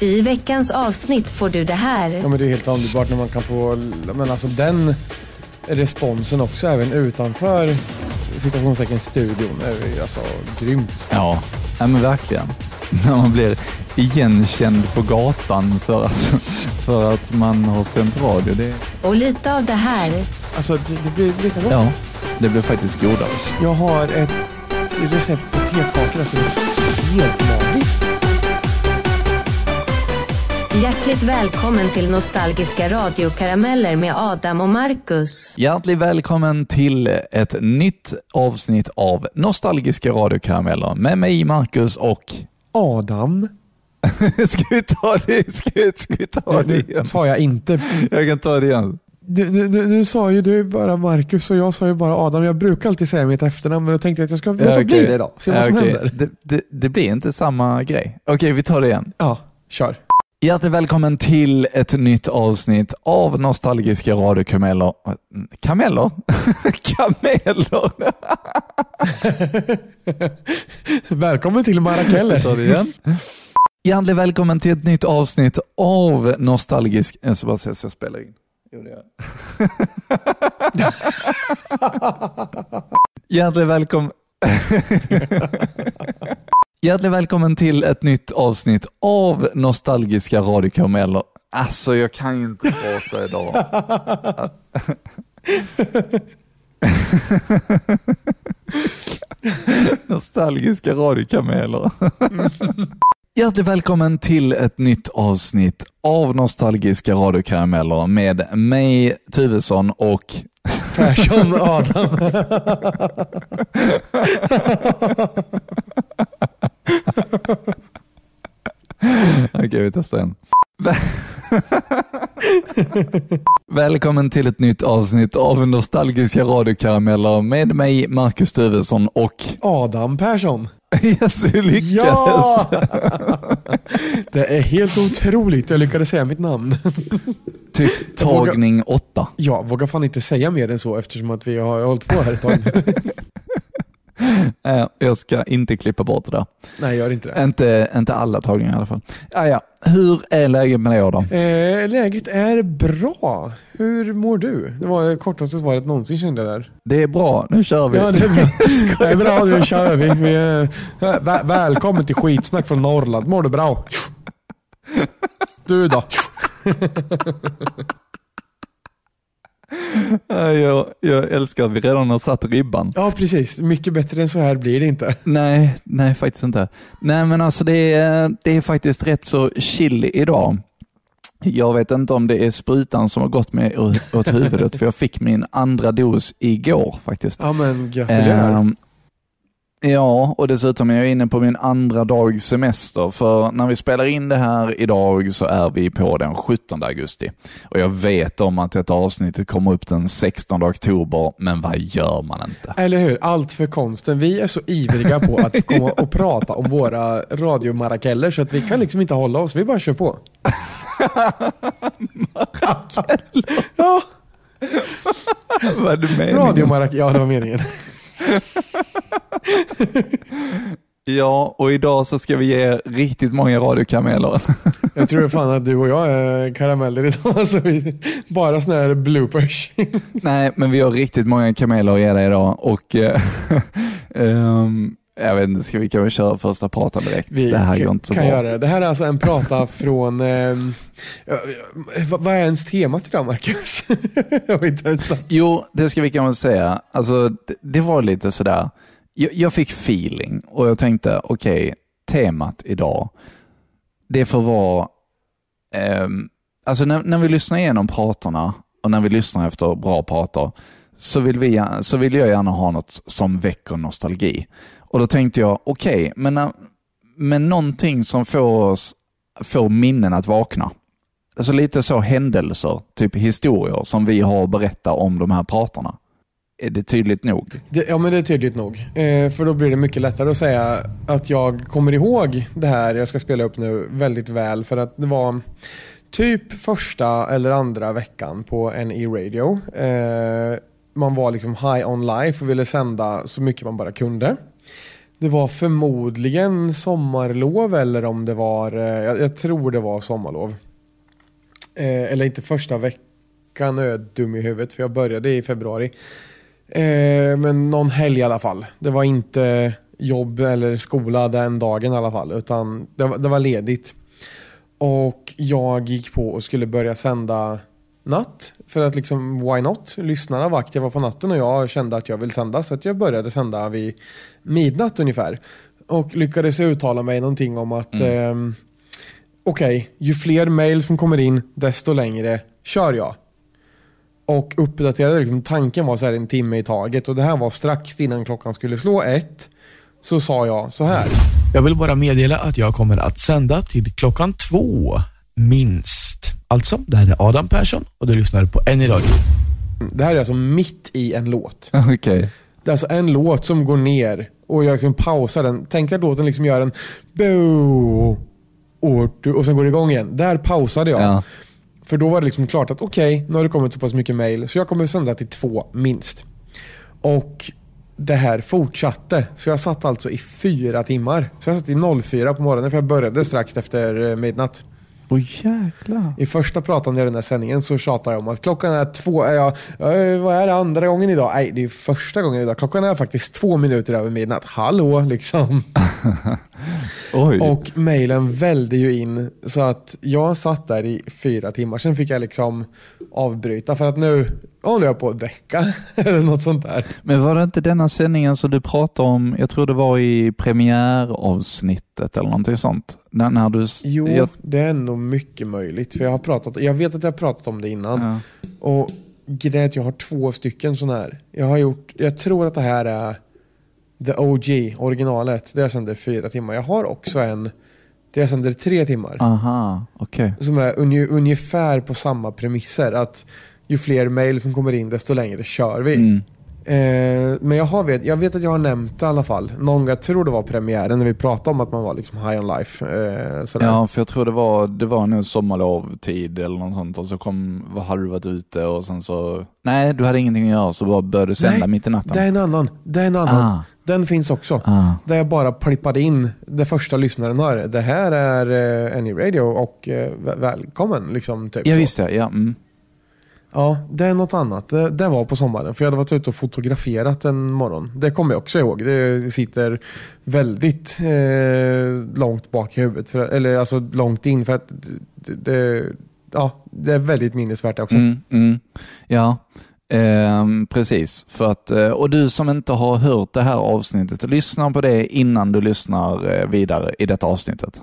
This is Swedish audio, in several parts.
I veckans avsnitt får du det här. Ja, men det är helt underbart när man kan få men alltså, den responsen också även utanför citationstecken studion är ju alltså grymt. Ja, ja men verkligen. När man blir igenkänd på gatan för att, för att man har sänt radio. Det, Och lite av det här. Alltså det, det blir lite gott. ja, det blir faktiskt godare. Jag har ett recept på tekakor, alltså helt Hjärtligt välkommen till Nostalgiska radiokarameller med Adam och Marcus. Hjärtligt välkommen till ett nytt avsnitt av Nostalgiska radiokarameller med mig, Marcus och... Adam. ska vi ta det? Ska vi, ska vi ta det igen? Det sa jag inte. Jag kan ta det igen. Du, du, du, du sa ju du bara Marcus och jag sa ju bara Adam. Jag brukar alltid säga mitt efternamn men då tänkte jag att jag ska låta Ja, bli okej. det idag. Se vad Ja, som okej. händer. Det, det, det blir inte samma grej. Okej, vi tar det igen. Ja, kör. Hjärtligt välkommen till ett nytt avsnitt av Nostalgiska radiokameler. Kameller? Kameler? Välkommen till Marakeller. tar det igen. Hjärtligt välkommen till ett nytt avsnitt av Nostalgisk... Jag ska bara se så jag spelar in. Jo, det gör jag. Hjärtligt välkommen... Hjärtligt välkommen till ett nytt avsnitt av Nostalgiska radiokarameller. Alltså, jag kan inte prata idag. Nostalgiska radiokarameller. Hjärtligt välkommen till ett avsnitt avsnitt av Nostalgiska radiokarameller med mig, Tuvesson och Persson Adam. Okej, vi testar en. Välkommen till ett nytt avsnitt av Nostalgiska radiokarameller med mig, Marcus Tuvesson och Adam Persson. Yes, vi lyckades! Ja! Det är helt otroligt. Jag lyckades säga mitt namn. Typ tagning åtta. Jag vågar fan inte säga mer än så eftersom att vi har hållit på här ett tag. Eh, Jag ska inte klippa bort det där. Nej, gör inte det. Inte, inte alla tagningar i alla fall. Ah, ja. Hur är läget med dig Adam? Eh, läget är bra. Hur mår du? Det var det kortaste svaret någonsin kände jag där. Det är bra, nu kör vi. Ja, det är bra. Det är bra, nu kör vi. vi är, vä- välkommen till skitsnack från Norrland. Mår du bra? Du då? Ja, jag, jag älskar att vi redan har satt ribban. Ja, precis. Mycket bättre än så här blir det inte. Nej, nej faktiskt inte. Nej men alltså det är, det är faktiskt rätt så chill idag. Jag vet inte om det är sprutan som har gått mig åt huvudet för jag fick min andra dos igår faktiskt. Ja, men gratulerar. Ehm, ja, och dessutom är jag inne på min andra dags semester. För när vi spelar in det här idag så är vi på den 17 augusti. Och jag vet om att detta avsnittet kommer upp den 16 oktober, men vad gör man inte? Eller hur? Allt för konsten. Vi är så ivriga på att komma och prata om våra radiomarakeller så att vi kan liksom inte hålla oss. Vi bara kör på. ja, vad är det meningen? radiomarakeller. Ja, det var meningen. Ja, och idag så ska vi ge riktigt många radiokameler. Jag tror fan att du och jag är karameller idag. Så vi, bara såna här bloopers. Nej, men vi har riktigt många kameler att ge dig idag och eh, ehm, jag vet inte, ska vi kan väl köra första pratan direkt? Vi det här går inte så kan bra. göra det. Det här är alltså en prata från... ja, vad är ens temat idag, Marcus? jag inte ens. Jo, det ska vi kan väl säga. Alltså, det, det var lite sådär, jag, jag fick feeling och jag tänkte, okej, temat idag, det får vara, ehm, alltså när, när vi lyssnar igenom pratarna och när vi lyssnar efter bra pratar, så vill, vi, så vill jag gärna ha något som väcker nostalgi. Och då tänkte jag, okej, men, men någonting som får oss, får minnen att vakna. Alltså lite så händelser, typ historier som vi har att berätta om de här pratarna. Är det tydligt nog? Det, ja, men det är tydligt nog. Eh, för då blir det mycket lättare att säga att jag kommer ihåg det här jag ska spela upp nu väldigt väl. För att det var typ första eller andra veckan på NE Radio. Eh, man var liksom high on life och ville sända så mycket man bara kunde. Det var förmodligen sommarlov eller om det var, eh, jag, jag tror det var sommarlov. Eh, eller inte första veckan, nu är jag dum i huvudet för jag började i februari. Eh, men någon helg i alla fall. Det var inte jobb eller skola den dagen i alla fall, utan det, det var ledigt. Och jag gick på och skulle börja sända natt. För att liksom, why not? Lyssnarna var aktiva på natten och jag kände att jag vill sända. Så att jag började sända vid midnatt ungefär. Och lyckades uttala mig någonting om att ehm, okej, ju fler mail som kommer in, desto längre kör jag. Och uppdaterade liksom, tanken var så här en timme i taget och det här var strax innan klockan skulle slå ett. Så sa jag så här. Jag vill bara meddela att jag kommer att sända till klockan två, minst. Alltså, det här är Adam Persson och du lyssnar på En i radio. Det här är alltså mitt i en låt. Okej. Det är alltså en låt som går ner och jag liksom pausar den. Tänk att låten liksom gör en bo och, sen går det igång igen. Där pausade jag. Ja. För då var det liksom klart att okej, nu har det kommit så pass mycket mail så jag kommer sända till två minst. Och det här fortsatte. Så jag satt alltså i fyra timmar. Så jag satt i 04 på morgonen för jag började strax efter eh, midnatt. Jäklar. I första pratan i den här sändningen så tjatar jag om att klockan är två, är jag, eh, vad är det andra gången idag? Nej, det är första gången idag. Klockan är faktiskt två minuter över midnatt. Hallå liksom. Oj. Och mejlen välde ju in så att jag satt där i fyra timmar. Sen fick jag liksom avbryta för att nu håller jag på att däcka. Eller något sånt där. Men var det inte denna sändningen som du pratade om, jag tror det var i premiäravsnittet eller någonting sånt? När, när du, Jo, jag, det är nog mycket möjligt. För jag har pratat, jag vet att jag har pratat om det innan. ja. Och grejen är att jag har två stycken sådana här. Jag har gjort, jag tror att det här är the OG, originalet. Det jag sänder fyra timmar. Jag har också en där jag sänder tre timmar. Aha, okej. Som är unge, ungefär på samma premisser. Att ju fler mail som kommer in desto längre kör vi. Mm. Eh, men jag, har vet, jag vet att jag har nämnt det i alla fall. Någon jag tror det var premiären när vi pratade om att man var liksom high on life. Eh, sådär. Ja, för jag tror det var, det var nog sommarlovtid eller något sånt och så kom, vad hade du varit ute och sen så, nej du hade ingenting att göra så bara började du sända Nej, mitt i natten. Det är en annan. Det är en annan. Ah. Den finns också. Ah. Där jag bara plippade in det första lyssnaren hör. Det här är eh, Any Radio och eh, väl- välkommen. Liksom, typ Ja visst ja. Mm. Ja, det är något annat. Det, det var på sommaren. För jag hade varit ute och fotograferat en morgon. Det kommer jag också ihåg. Det sitter väldigt eh, långt bak i huvudet. För, eller alltså långt in. För att det, det, ja, det är väldigt minnesvärt också. Mm, mm. Ja, ehm, precis. För att, eh, och du som inte har hört det här avsnittet, lyssna på det innan du lyssnar eh, vidare i detta avsnittet.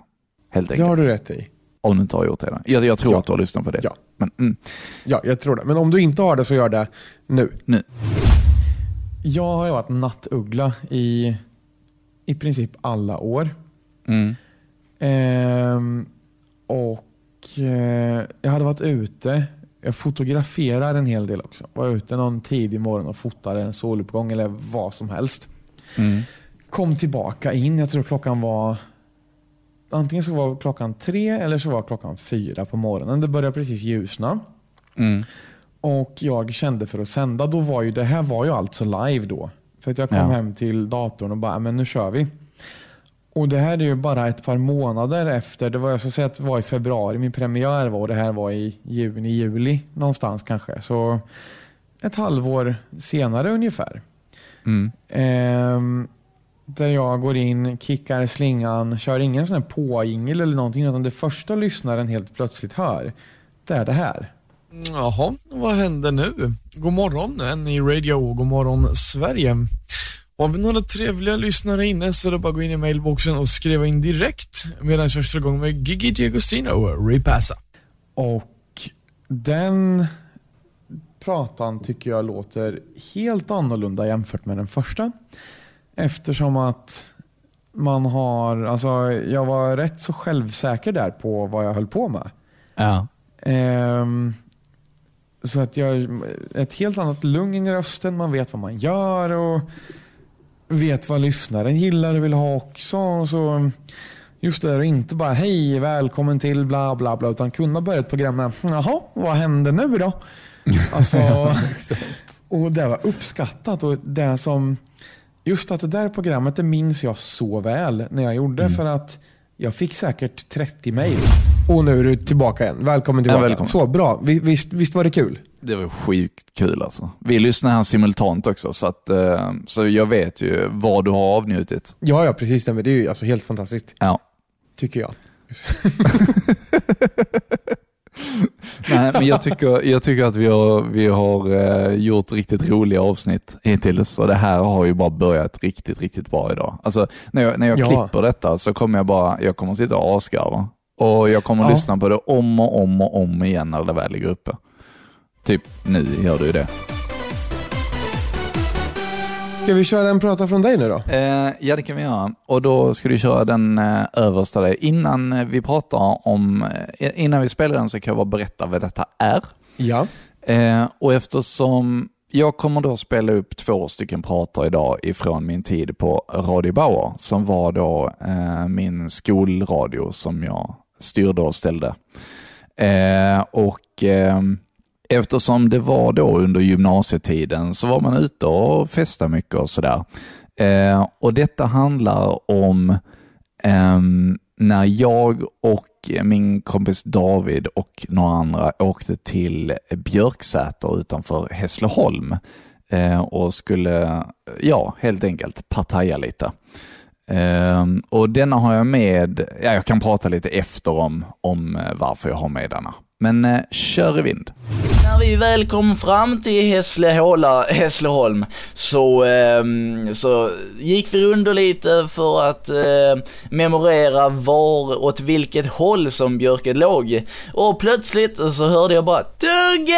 Helt Det enkelt. har du rätt i. Om du inte har gjort det. än. Jag, jag tror Ja. att du har lyssnat på det. Ja. Men, mm, Ja, jag tror det. Men om du inte har det så gör det nu. nu. Jag har ju varit nattuggla i i princip alla år. Mm. Ehm, och eh, jag hade varit ute. Jag fotograferar en hel del också. Var ute någon tidig morgon och fotade en soluppgång eller vad som helst. Mm. Kom tillbaka in. Jag tror klockan var antingen så var klockan tre eller så var klockan fyra på morgonen. Det började precis ljusna. Mm. Och jag kände för att sända, då var ju det här var ju alltså live då. För att jag kom Ja. hem till datorn och bara, "Ja, men nu kör vi. Och det här är ju bara ett par månader efter, det var jag ska säga att det var i februari min premiär var och det här var i juni, juli någonstans kanske. Så ett halvår senare ungefär. Mm. Ehm, där jag går in, kickar slingan, kör ingen sån här påjingel eller någonting utan det första lyssnaren helt plötsligt hör, det är det här. Jaha, vad händer nu? God morgon, en i radio. God morgon, Sverige. Har vi några trevliga lyssnare inne så är det bara att gå in i mailboxen och skriva in direkt medan jag kör igång med Gigi D'Agostino, Repassa. Och den pratan tycker jag låter helt annorlunda jämfört med den första. Eftersom att man har, alltså jag var rätt så självsäker där på vad jag höll på med. Ja. Ehm, så att jag, ett helt annat lugn i rösten, man vet vad man gör och vet vad lyssnaren gillar och vill ha också. Så just det där och inte bara hej, välkommen till bla bla bla, utan kunna börja ett program med jaha, vad hände nu då? Alltså, och det var uppskattat och det som Just att det där programmet, det minns jag så väl när jag gjorde. Mm. För att jag fick säkert 30 mejl. Och nu är du tillbaka igen. Välkommen tillbaka. Ja, välkommen. Så bra. Vi- Visst, visst var det kul? Det var sjukt kul alltså. Vi lyssnar här simultant också, så, att, eh, så jag vet ju vad du har avnjutit. Ja, ja precis. Det är ju alltså helt fantastiskt. Ja. Tycker jag. Nej, men jag tycker, jag tycker att vi har, vi har eh, gjort riktigt roliga avsnitt hittills och det här har ju bara börjat riktigt, riktigt bra idag. Alltså, när jag, när jag Ja. klipper detta så kommer jag bara, jag kommer sitta och asgarva. Och jag kommer Ja. lyssna på det om och om och om igen när det väl ligger uppe. Typ nu gör du det. Ska vi köra en prata från dig nu då? Eh, ja, det kan vi göra. Och då ska du köra den eh, översta där. Innan eh, vi pratar om, eh, innan vi spelar den så kan jag bara berätta vad detta är. Ja. Eh, och eftersom jag kommer då spela upp två stycken pratar idag ifrån min tid på Radio Bauer, som var då eh, min skolradio som jag styrde och ställde. Eh, och eftersom det var då under gymnasietiden så var man ute och festade mycket och sådär. Eh, och detta handlar om eh, när jag och min kompis David och några andra åkte till Björksäter utanför Hässleholm eh, och skulle, ja, helt enkelt partaja lite. Ehm, och denna har jag med, ja, jag kan prata lite efter om, om eh, varför jag har med denna. Men eh, kör i vind. När vi väl kom fram till Hässleholm, Hässleholm så, eh, så gick vi runt lite för att eh, memorera var, åt vilket håll som björket låg. Och plötsligt så hörde jag bara Tugge!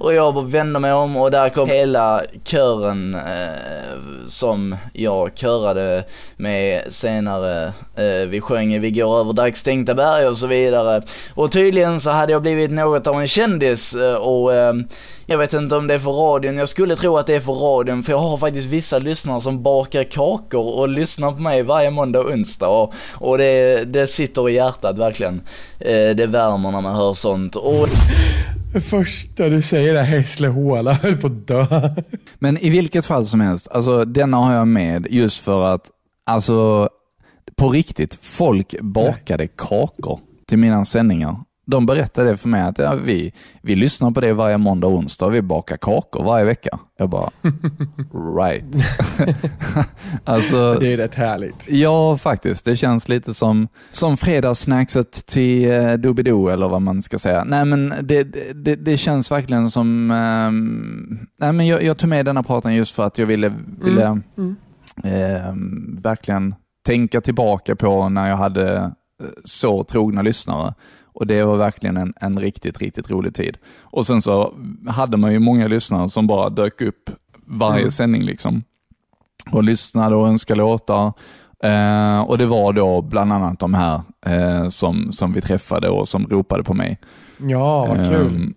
Och jag vände mig om och där kom hela kören eh, som jag körade med senare. Eh, vi sjöng Vi går över dagstänkta berg och så vidare. Och tydligen så hade jag blivit något av en kändis eh, och eh, jag vet inte om det är för radion. Jag skulle tro att det är för radion för jag har faktiskt vissa lyssnare som bakar kakor och lyssnar på mig varje måndag och onsdag och, och det, det sitter i hjärtat verkligen. Eh, det värmer när man hör sånt. Och Det första du säger är Hässlehola, höll på att dö. Men i vilket fall som helst, alltså denna har jag med just för att, alltså på riktigt, folk bakade kakor till mina sändningar. De berättade det för mig att ja, vi, vi lyssnar på det varje måndag och onsdag och vi bakar kakor varje vecka. Jag bara, right. alltså, Det är rätt härligt. Ja, faktiskt. Det känns lite som, som fredagssnackset till uh, Doobidoo eller vad man ska säga. Nej, men det, det, det känns verkligen som... ehm, nej, men jag, jag tog med denna pratan just för att jag ville, ville ehm, verkligen tänka tillbaka på när jag hade eh, så trogna lyssnare. Och det var verkligen en, en riktigt, riktigt rolig tid. Och sen så hade man ju många lyssnare som bara dök upp varje sändning liksom och lyssnade och önskade låtar. Eh, och det var då bland annat de här eh, som, som vi träffade och som ropade på mig. Ja, vad kul.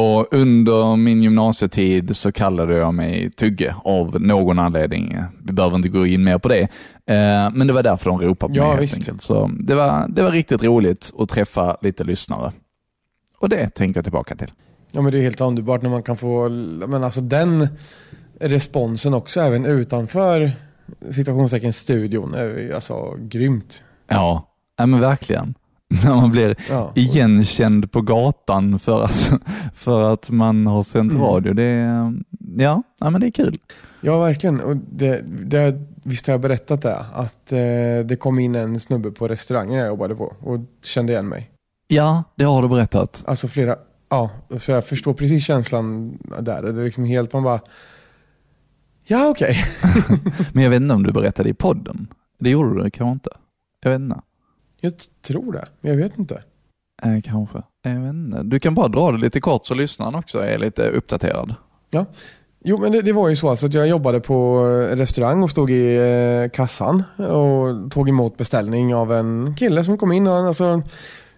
Och under min gymnasietid så kallade jag mig Tugge av någon anledning. Vi behöver inte gå in mer på det. Eh, men det var därför de ropade på Ja, mig helt visst. enkelt. Så det var, det var riktigt roligt att träffa lite lyssnare. Och det tänker jag tillbaka till. Ja men det är helt underbart när man kan få, men alltså den responsen också även utanför situationstecken studion alltså grymt. Ja, ja men verkligen. När man blir Ja. igenkänd på gatan för att, för att man har sänt Mm. radio. Det ja, ja, men det är kul. Ja verkligen. Och det, det, visst har jag berättat det? Att eh, det kom in en snubbe på restaurangen jag jobbade på och kände igen mig. Ja, det har du berättat. Alltså flera, ja, så jag förstår precis känslan där. Det är liksom helt, man bara, ja okej. Men jag vet inte om du berättade i podden. Det gjorde du kanske inte. Jag vet inte. Jag tror det, men jag vet inte. Eh, kanske. Inte. Du kan bara dra det lite kort så lyssnaren också är lite uppdaterad. Jo men det, det var ju så alltså att jag jobbade på eh, restaurang och stod i eh, kassan och tog emot beställning av en kille som kom in. Och, alltså,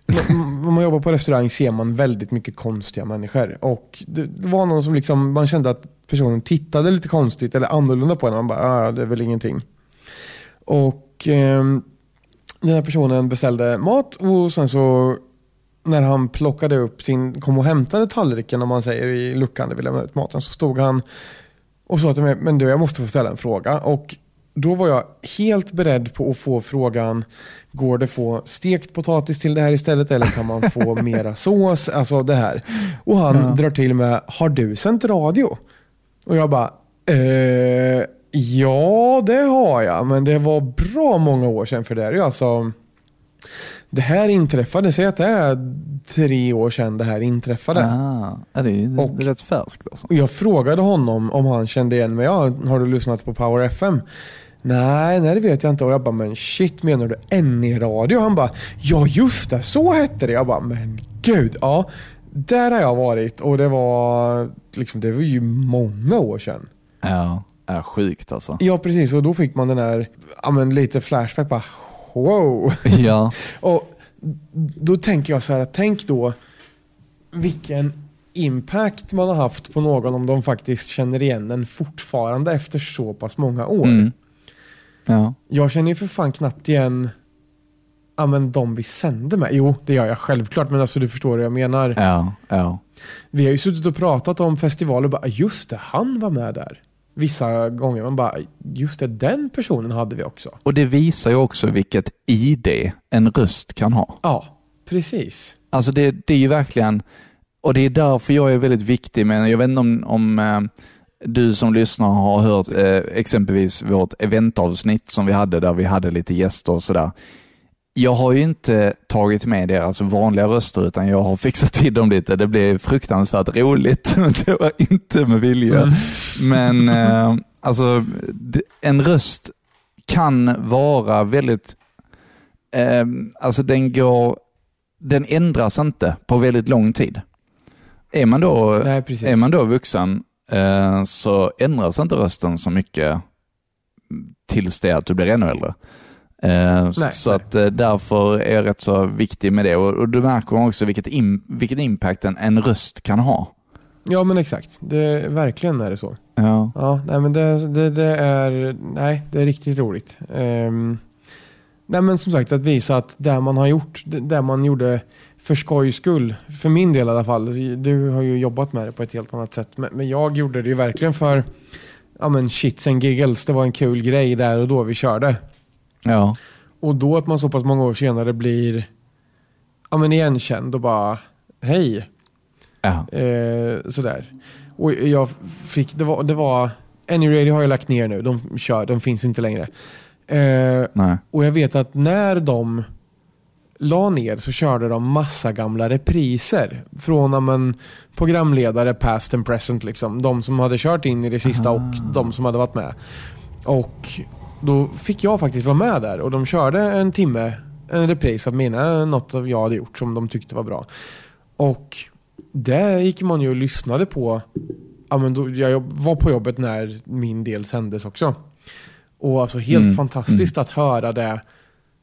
när man jobbar på restaurang ser man väldigt mycket konstiga människor. Och det, det var någon som liksom, man kände att personen tittade lite konstigt eller annorlunda på en. Man bara, ah, ja det är väl ingenting. Och ehm, den här personen beställde mat och sen så när han plockade upp sin, kom och hämtade tallriken om man säger i luckan där vi lämnade ut maten så stod han och sa till mig, men du jag måste få ställa en fråga. Och då var jag helt beredd på att få frågan, går det få stekt potatis till det här istället eller kan man få mera sås? Alltså det här. Och han Ja. drar till med, har du sänt radio? Och jag bara, eh, ja det har jag, men det var bra många år sedan för det är ju alltså det här inträffade, säg att det är tre år sedan det här inträffade. Ah, det är Och- det är rätt färskt alltså. Jag frågade honom om han kände igen mig. Ja, har du lyssnat på Power FM? Nej, nej det vet jag inte. Och jag bara, men shit menar du NE-radio? Han bara, ja just det, så hette det. Jag bara, men gud, ja. Där har jag varit och det var, liksom, det var ju många år sedan. Ja, är sjukt alltså. Ja precis, och då fick man den här, ja men lite flashback bara, wow. Ja, Och då tänker jag så här, tänk då vilken impact man har haft på någon om de faktiskt känner igen en fortfarande efter så pass många år. mm. ja. Jag känner ju för fan knappt igen ja, men de vi sände med. Jo, det gör jag självklart, men alltså du förstår vad jag menar. ja, ja. Vi har ju suttit och pratat om festivaler och bara, just det, han var med där. Vissa gånger man bara, just det, den personen hade vi också. Och det visar ju också vilket ID en röst kan ha. Ja, precis. Alltså det, det är ju verkligen, och det är därför jag är väldigt viktig, men jag vet inte om, om eh, du som lyssnar har hört eh, exempelvis vårt eventavsnitt som vi hade där vi hade lite gäster och sådär. Jag har ju inte tagit med deras vanliga röster utan jag har fixat till dem lite. Det blev fruktansvärt roligt. Det var inte med vilja. Mm. Men eh, alltså, en röst kan vara väldigt, eh, alltså den går, den ändras inte på väldigt lång tid. Är man då, Nej, är man då vuxen eh, så ändras inte rösten så mycket tills det att du blir ännu äldre. Eh, Nej, så nej. att eh, därför är jag rätt så viktig med det och, och du märker också vilket, im, vilket impact en, en röst kan ha. Ja, men exakt. Det, verkligen är det så. Ja. Ja, nej men det, det, det är, nej, det är riktigt roligt. Ehm, nej men som sagt att visa att det man har gjort, det man gjorde för skojs skull, för min del i alla fall, du har ju jobbat med det på ett helt annat sätt, men, men jag gjorde det ju verkligen för ja men shits and giggles, det var en kul grej där och då vi körde. Ja. Och då att man så pass många år senare blir ja men igenkänd och bara hej, Ja. Eh, sådär. Och jag fick, det var, det var Any Radio har jag lagt ner nu. De kör, de finns inte längre. Eh, och jag vet att när de la ner så körde de massa gamla repriser. Från ja, men, programledare past and present. Liksom. De som hade kört in i det sista och de som hade varit med. Och då fick jag faktiskt vara med där och de körde en timme, en repris av mina, något av jag hade gjort som de tyckte var bra. Och det gick man ju och lyssnade på. Ja, men då, jag var på jobbet när min del sändes också. Och alltså helt Mm, fantastiskt att höra det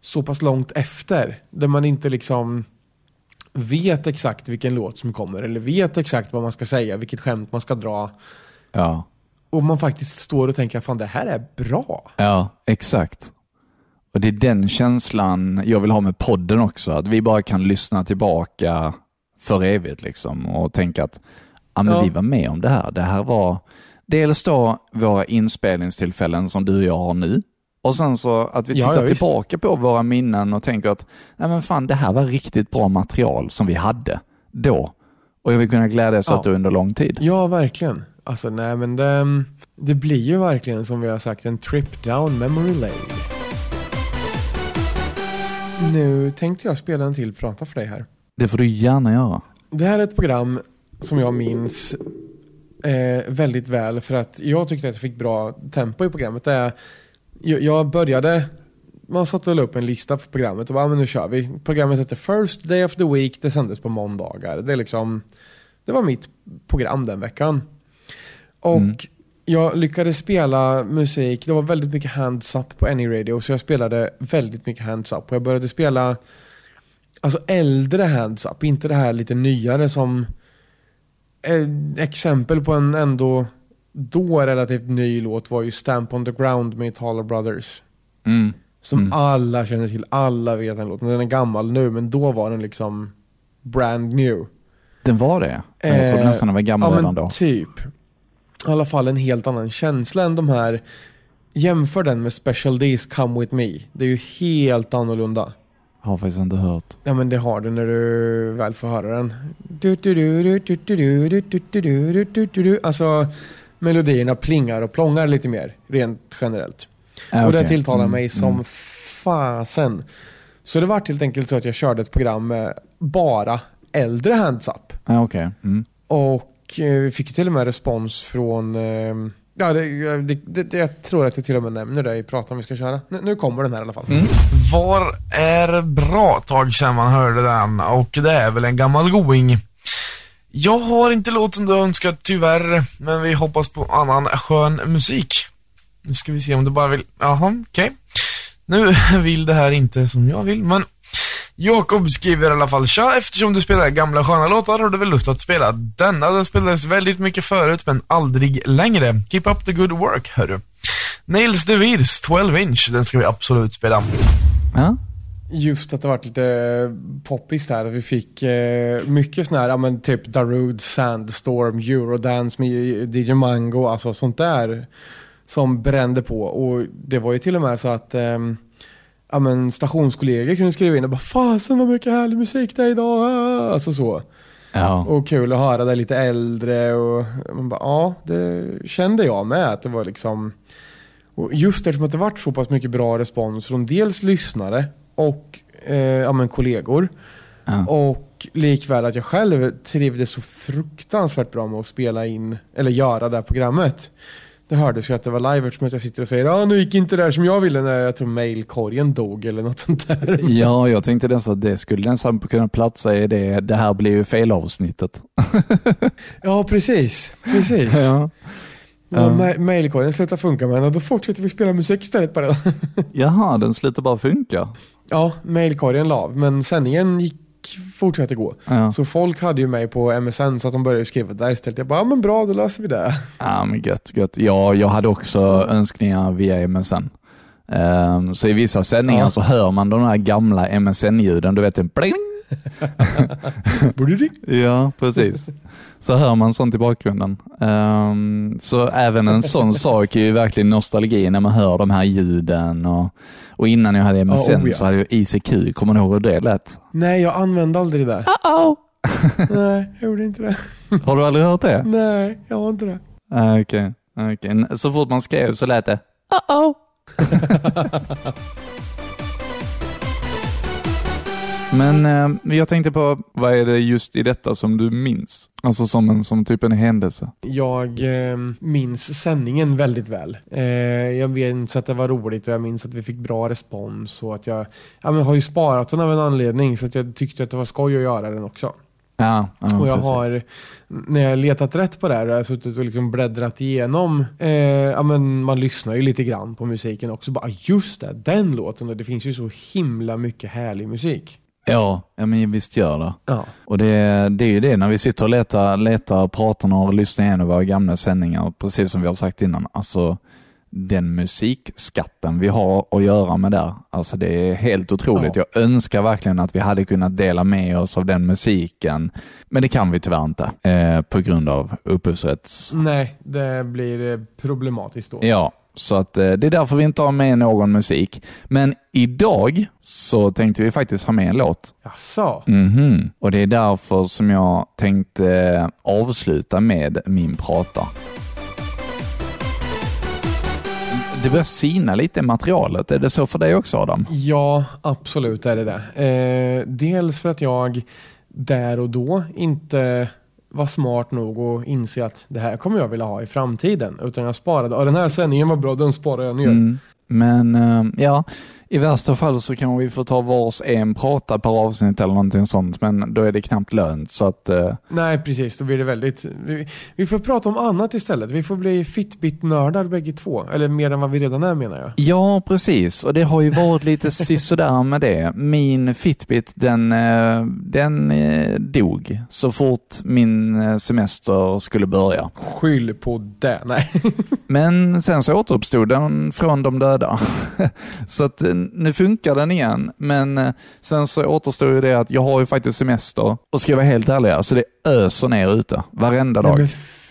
så pass långt efter. Där man inte liksom vet exakt vilken låt som kommer eller vet exakt vad man ska säga, vilket skämt man ska dra. Ja. Och man faktiskt står och tänker fan det här är bra. Ja, exakt. Och det är den känslan jag vill ha med podden också. Att vi bara kan lyssna tillbaka för evigt liksom och tänka att ja, men Ja. vi var med om det här. Det här var dels då våra inspelningstillfällen som du och jag har nu. Och sen så att vi Ja, tittar ja, visst. tillbaka på våra minnen och tänker att nej men fan, det här var riktigt bra material som vi hade då. Och jag vill kunna glädjas Ja. åt det under lång tid. Ja, verkligen. Alltså nej men det, det blir ju verkligen som vi har sagt en trip down memory lane. Nu tänkte jag spela en till prata för dig här. Det får du gärna göra. Det här är ett program som jag minns eh, väldigt väl för att jag tyckte att jag fick bra tempo i programmet. Det är, jag, började, man satte väl upp en lista för programmet och bara, "Ah, men nu kör vi. Programmet heter First Day of the Week, det sändes på måndagar. Det, är liksom, det var mitt program den veckan. Och Mm. jag lyckades spela musik, det var väldigt mycket hands up på Any Radio, så jag spelade väldigt mycket hands up. Och jag började spela alltså äldre hands up, inte det här lite nyare som eh, exempel på en ändå då relativt ny låt var ju Stamp on the Ground med Taller Brothers. Mm. Som Mm. alla känner till, alla vet den låten. Den är gammal nu men då var den liksom brand new. Den var det? Jag trodde Eh, nästan den var gammal ja, redan men då. typ i alla fall en helt annan känsla än de här. Jämför den med Special Days Come With Me. Det är ju helt annorlunda. Har faktiskt inte hört. Ja men det har du när du väl får höra den. Alltså melodierna plingar och plångar lite mer rent generellt. Ah, och det okay. tilltalar mig som mm. fasen. Så det var helt enkelt så att jag körde ett program med bara äldre hands up. Okay. mm. Och eh, vi fick ju till och med respons från eh, Ja, det, det, det, jag tror att jag till och med nämner det i pratan vi ska köra. Nu, nu kommer den här i alla fall. Mm. Var är bra tag sedan man hörde den och det är väl en gammal going. Jag har inte låten du önskat tyvärr, men vi hoppas på annan skön musik. Nu ska vi se om du bara vill, jaha, okej. Nu vill det här inte som jag vill, men Jakob skriver i alla fall Tja, eftersom du spelar gamla sköna låtar har du väl lust att spela denna? Den spelades väldigt mycket förut men aldrig längre. Keep up the good work, hörru. Nails de Virs 12 inch, den ska vi absolut spela. Ja. Just att det varit lite poppis där. Vi fick eh, mycket sån här, ja men typ Darude, Sandstorm, Eurodance med DJ Mango, alltså sånt där som brände på. Och det var ju till och med så att ehm, ja men stationskollegor kunde skriva in och bara Fasen vad mycket härlig musik det är idag. ah." Alltså så. Ja. Och kul att höra det lite äldre och man bara, ja, det kände jag med att det var liksom och just eftersom att det varit så pass mycket bra respons från dels lyssnare och eh, ja, men kollegor Ja. och likväl att jag själv trivdes så fruktansvärt bra med att spela in eller göra det här programmet. Det hördes ju att det var live eftersom att jag sitter och säger ja nu gick inte det här som jag ville när jag tror mailkorgen dog eller något sånt där. ja, jag tänkte nästan att det skulle nästan kunna platsa i det, det här blir ju fel avsnittet. Ja precis, precis. Ja. Ja, ma- mailkorgen slutar funka men och då fortsätter vi spela musik istället bara. Jaha, den slutar bara funka. Ja, mailkorgen la av, men sändningen gick fortsatte gå. Ja. Så folk hade ju mig på MSN så att de började skriva där istället. Jag bara, ja men bra då löser vi det. Ja, men gött, gött. Ja, jag hade också önskningar via MSN. Ehm, så i vissa sändningar Ja. så hör man de här gamla MSN-ljuden, du vet det? Ja, precis. Så hör man sånt i bakgrunden. Ehm, så även en sån sak är ju verkligen nostalgi när man hör de här ljuden. Och, och innan jag hade MSN Ja, oh ja. så hade jag ICQ, kommer du ihåg hur det lät? Nej, jag använde aldrig det. Uh-oh. Nej, jag gjorde inte det. Har du aldrig hört det? Nej, jag har inte det. Ah, Okej. Okej. Så fort man skrev så lät det uh-oh. Men eh, jag tänkte på, vad är det just i detta som du minns? Alltså som en som typ en händelse. Jag eh, minns sändningen väldigt väl. Eh, jag minns att det var roligt och jag minns att vi fick bra respons och att jag, ja, men har ju sparat den av en anledning så att jag tyckte att det var skoj att göra den också. Ja, ja Och jag precis. har, när jag letat rätt på det här, har jag suttit och liksom bläddrat igenom, eh, ja men man lyssnar ju lite grann på musiken också, bara just det, den låten och det finns ju så himla mycket härlig musik. Ja, ja men visst gör det. Ja. Och det, det är ju det, när vi sitter och letar, letar pratar och lyssnar igenom våra gamla sändningar, precis som vi har sagt innan, alltså den musikskatten vi har att göra med där, alltså det är helt otroligt. Ja. Jag önskar verkligen att vi hade kunnat dela med oss av den musiken, men det kan vi tyvärr inte eh, på grund av upphovsrätts... Nej, det blir problematiskt då. Ja, så att eh, det är därför vi inte har med någon musik. Men idag så tänkte vi faktiskt ha med en låt. Jaså? Mhm. Och det är därför som jag tänkte eh, avsluta med min prata. Det börjar sina lite i materialet. Är det så för dig också Adam? Ja, absolut är det det. Eh, dels för att jag där och då inte var smart nog att inse att det här kommer jag vilja ha i framtiden. Utan jag sparade, och den här sändningen var bra, den sparar jag ner. Mm. Men eh, ja, i värsta fall så kan vi få ta vars en prata per avsnitt eller någonting sånt. Men då är det knappt lönt. Så att, eh, Nej, precis. Då blir det väldigt... Vi, vi får prata om annat istället. Vi får bli Fitbit-nördar bägge två. Eller mer än vad vi redan är menar jag. Ja, precis. Och det har ju varit lite sisådär med det. Min Fitbit, den, eh, den eh, dog så fort min eh, semester skulle börja. Skyll på det. Nej. Men sen så återuppstod den från de döda. Så att nu funkar den igen. Men eh, sen så återstår ju det att jag har ju faktiskt semester. Och ska jag vara helt ärlig, alltså det öser ner ute varenda Nej, dag. men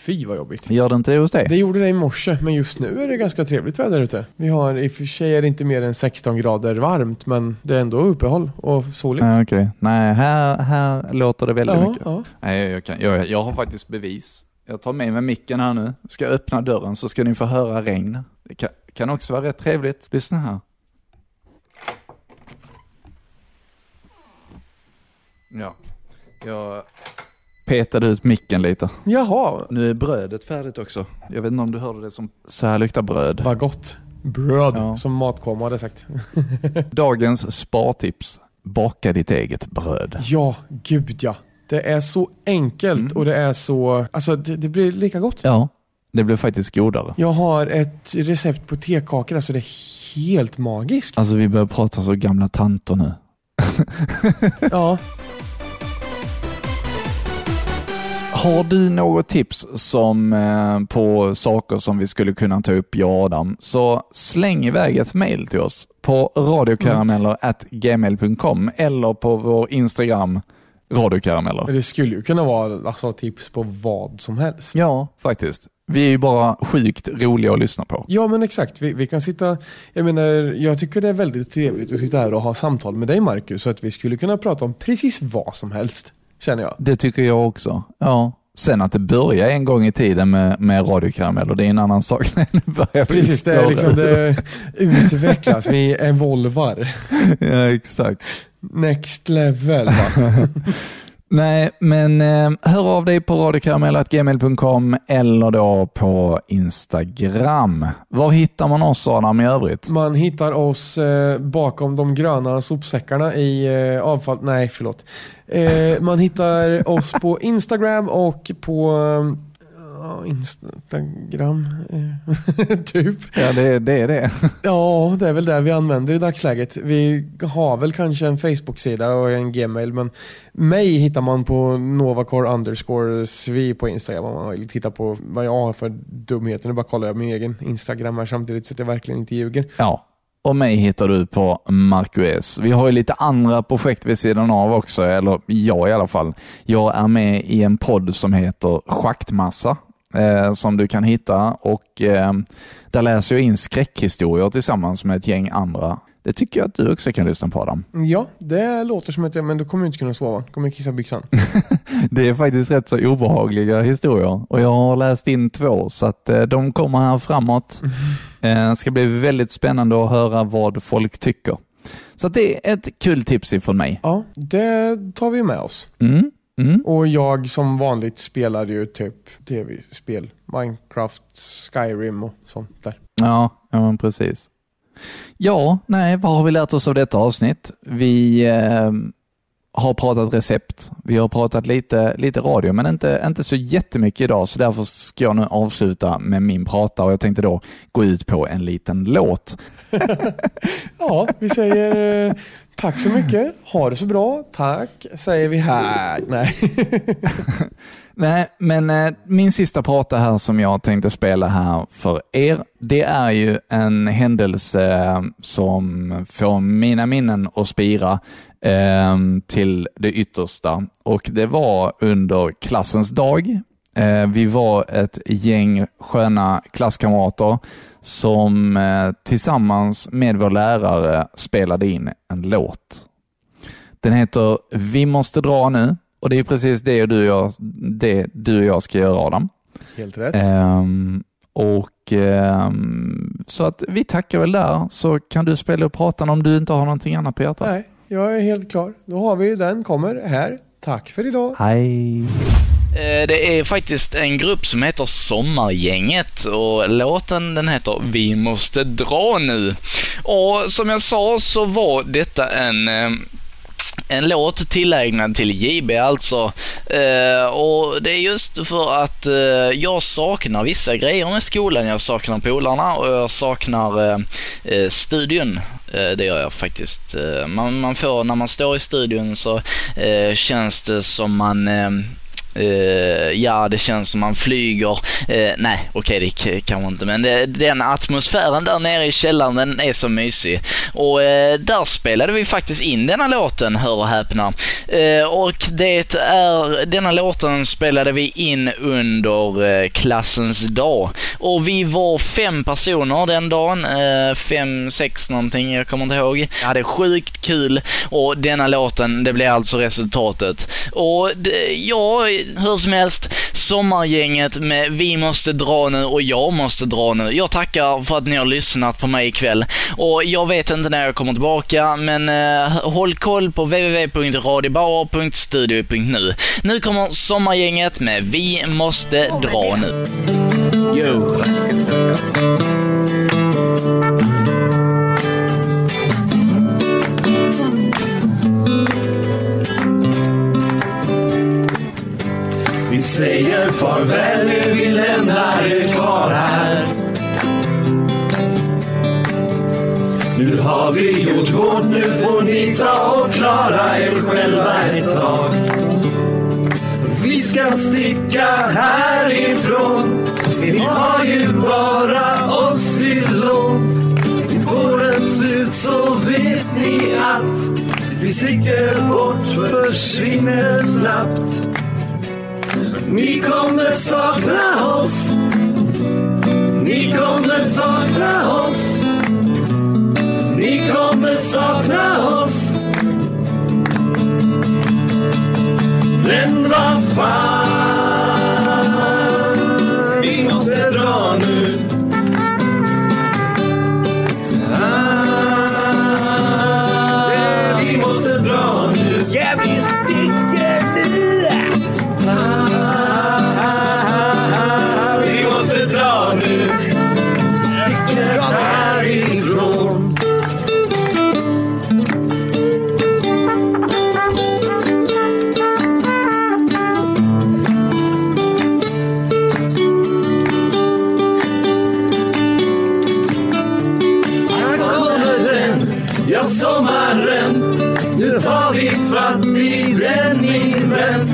fy vad jobbigt. Gör det inte det hos dig? Det gjorde det i morse, men just nu är det ganska trevligt väder ute. Vi har, i och för sig är det inte mer än 16 grader varmt, men det är ändå uppehåll och soligt. Nej, okej. Nej, här, här låter det väldigt ja, mycket. ja. Nej, jag, kan, jag, jag har faktiskt bevis. Jag tar med mig micken här nu. Ska öppna dörren så ska ni få höra regn. Det kan, kan också vara rätt trevligt. Lyssna här. Ja, jag petade ut micken lite. Jaha, Nu är brödet färdigt också. Jag vet inte om du hörde det som så här luktar bröd. vad gott. Bröd, Ja. som Matkomma hade sagt. Dagens spartips. Baka ditt eget bröd. Ja, gud ja. Det är så enkelt och det är så... Alltså det, det blir lika gott. Ja, det blir faktiskt godare. Jag har ett recept på tekakor, alltså det är helt magiskt. Alltså vi börjar prata så gamla tanter nu. Ja, Har du något tips som, eh, på saker som vi skulle kunna ta upp, jag och Adam, så släng iväg ett mail till oss på radiokarameller.gmail.com eller på vår Instagram, radiokarameller. det skulle ju kunna vara alltså, tips på vad som helst. Ja, faktiskt. Vi är ju bara sjukt roliga att lyssna på. Ja men exakt, vi, vi kan sitta, jag menar, jag tycker det är väldigt trevligt att sitta här och ha samtal med dig Marcus, så att vi skulle kunna prata om precis vad som helst, känner jag. Det tycker jag också. Ja. Sen att det börjar en gång i tiden med, med radiokarameller, det är en annan sak. Precis, det, är liksom, det utvecklas, vi evolvar. Ja, exakt. Next level. Nej, men eh, hör av dig på radiokarameller.gmail.com eller då på Instagram. Var hittar man oss Adam i övrigt? Man hittar oss eh, bakom de gröna sopsäckarna i eh, avfall... Nej, förlåt. Eh, man hittar oss på Instagram och på eh, eh, Instagram. Eh, typ. Ja, det, det är det. Ja, det är väl det vi använder i dagsläget. Vi har väl kanske en Facebook-sida och en Gmail, men mig hittar man på Novacore underscore svi på Instagram om man vill titta på vad jag har för dumheter. Nu bara kollar jag min egen Instagram här samtidigt så att jag verkligen inte ljuger. Ja, och mig hittar du på Marcus. Vi har ju lite andra projekt vid sidan av också, eller jag i alla fall. Jag är med i en podd som heter Schaktmassa, eh, som du kan hitta och eh, där läser jag in skräckhistorier tillsammans med ett gäng andra. Det tycker jag att du också kan lyssna på Adam. Ja, det låter som att jag, men du kommer inte kunna sova. Kommer kissa byxan. Det är faktiskt rätt så obehagliga historier och jag har läst in två så att eh, de kommer här framåt. Eh, Det ska bli väldigt spännande att höra vad folk tycker. Så det är ett kul tips ifrån mig. Ja, det tar vi med oss. Mm. Mm. Och jag som vanligt spelar ju typ tv-spel. Minecraft, Skyrim och sånt där. Ja, ja men precis. Ja, nej, vad har vi lärt oss av detta avsnitt? Vi eh, har pratat recept, vi har pratat lite, lite radio, men inte, inte så jättemycket idag, så därför ska jag nu avsluta med min prata och jag tänkte då gå ut på en liten låt. Ja, vi säger eh, tack så mycket. Ha det så bra. Tack, säger vi här. Nej. Nej, men eh, min sista prata här som jag tänkte spela här för er, det är ju en händelse eh, som får mina minnen att spira eh, till det yttersta. Och det var under klassens dag. Eh, vi var ett gäng sköna klasskamrater som eh, tillsammans med vår lärare spelade in en låt. Den heter Vi måste dra nu och det är precis det du och jag, det du och jag ska göra Adam. Helt rätt. Ehm, och ehm, Så att vi tackar väl där så kan du spela upp pratan om du inte har någonting annat på hjärtat. Nej, jag är helt klar. Då har vi den, kommer här. Tack för idag. Hej. Eh, det är faktiskt en grupp som heter Sommargänget och låten den heter Vi måste dra nu. Och som jag sa så var detta en eh, en låt tillägnad till JB alltså. Eh, och det är just för att eh, jag saknar vissa grejer med skolan. Jag saknar polarna och jag saknar eh, eh studion. Eh, det gör jag faktiskt. Eh, man, man får, när man står i studion så eh, känns det som man Uh, ja det känns som man flyger, Uh, nej okej okay, det kanske inte men det, den atmosfären där nere i källaren den är så mysig. Och uh, där spelade vi faktiskt in denna låten, hör och häpna. Och det är, denna låten spelade vi in under klassens dag. Och vi var fem personer den dagen, fem, sex någonting, jag kommer inte ihåg. Jag hade sjukt kul och denna låten, det blev alltså resultatet. Och det, ja, hur som helst, sommargänget med Vi måste dra nu och jag måste dra nu. Jag tackar för att ni har lyssnat på mig ikväll. Och jag vet inte när jag kommer tillbaka, men eh, håll koll på www.radiobauer.studio.nu. Nu kommer sommargänget med Vi måste dra nu. Yo. Vi säger farväl nu, vi lämnar er kvar här. Nu har vi gjort vårt, nu får ni ta och klara er själva ett tag. Vi ska sticka härifrån, ni har ju bara oss till låns. Får en slut så vet ni att vi sticker bort, försvinner snabbt. Ni kommer sakna oss. Ni kommer sakna oss. Ni kommer sakna oss. Men vad fan, ja sommaren. Nu tar vi fatt i den min vän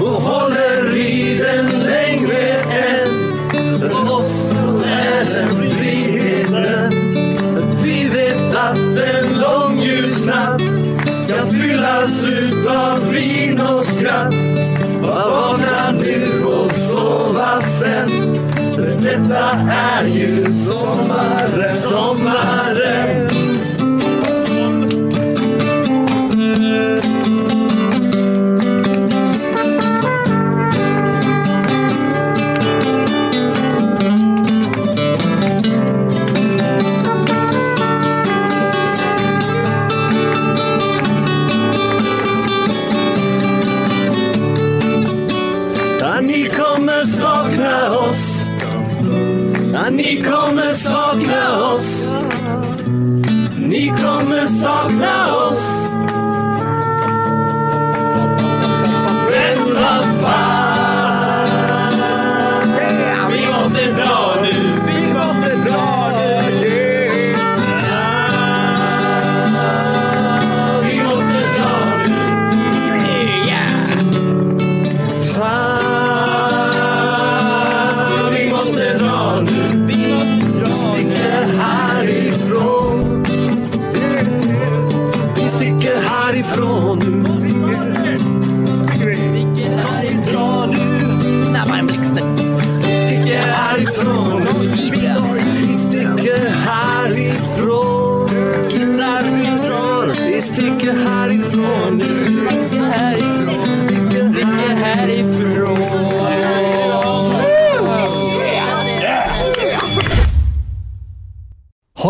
och håller i den längre än för oss så är den friheten. Vi vet att en lång ljusnatt ska fyllas utav vin och skratt. Var vakna nu och sova sen. För detta är ju sommaren, sommaren.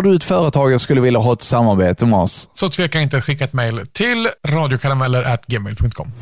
Du ett företag och skulle vilja ha ett samarbete med oss? Så tveka inte att skicka ett mejl till radiokarameller.gmail.com.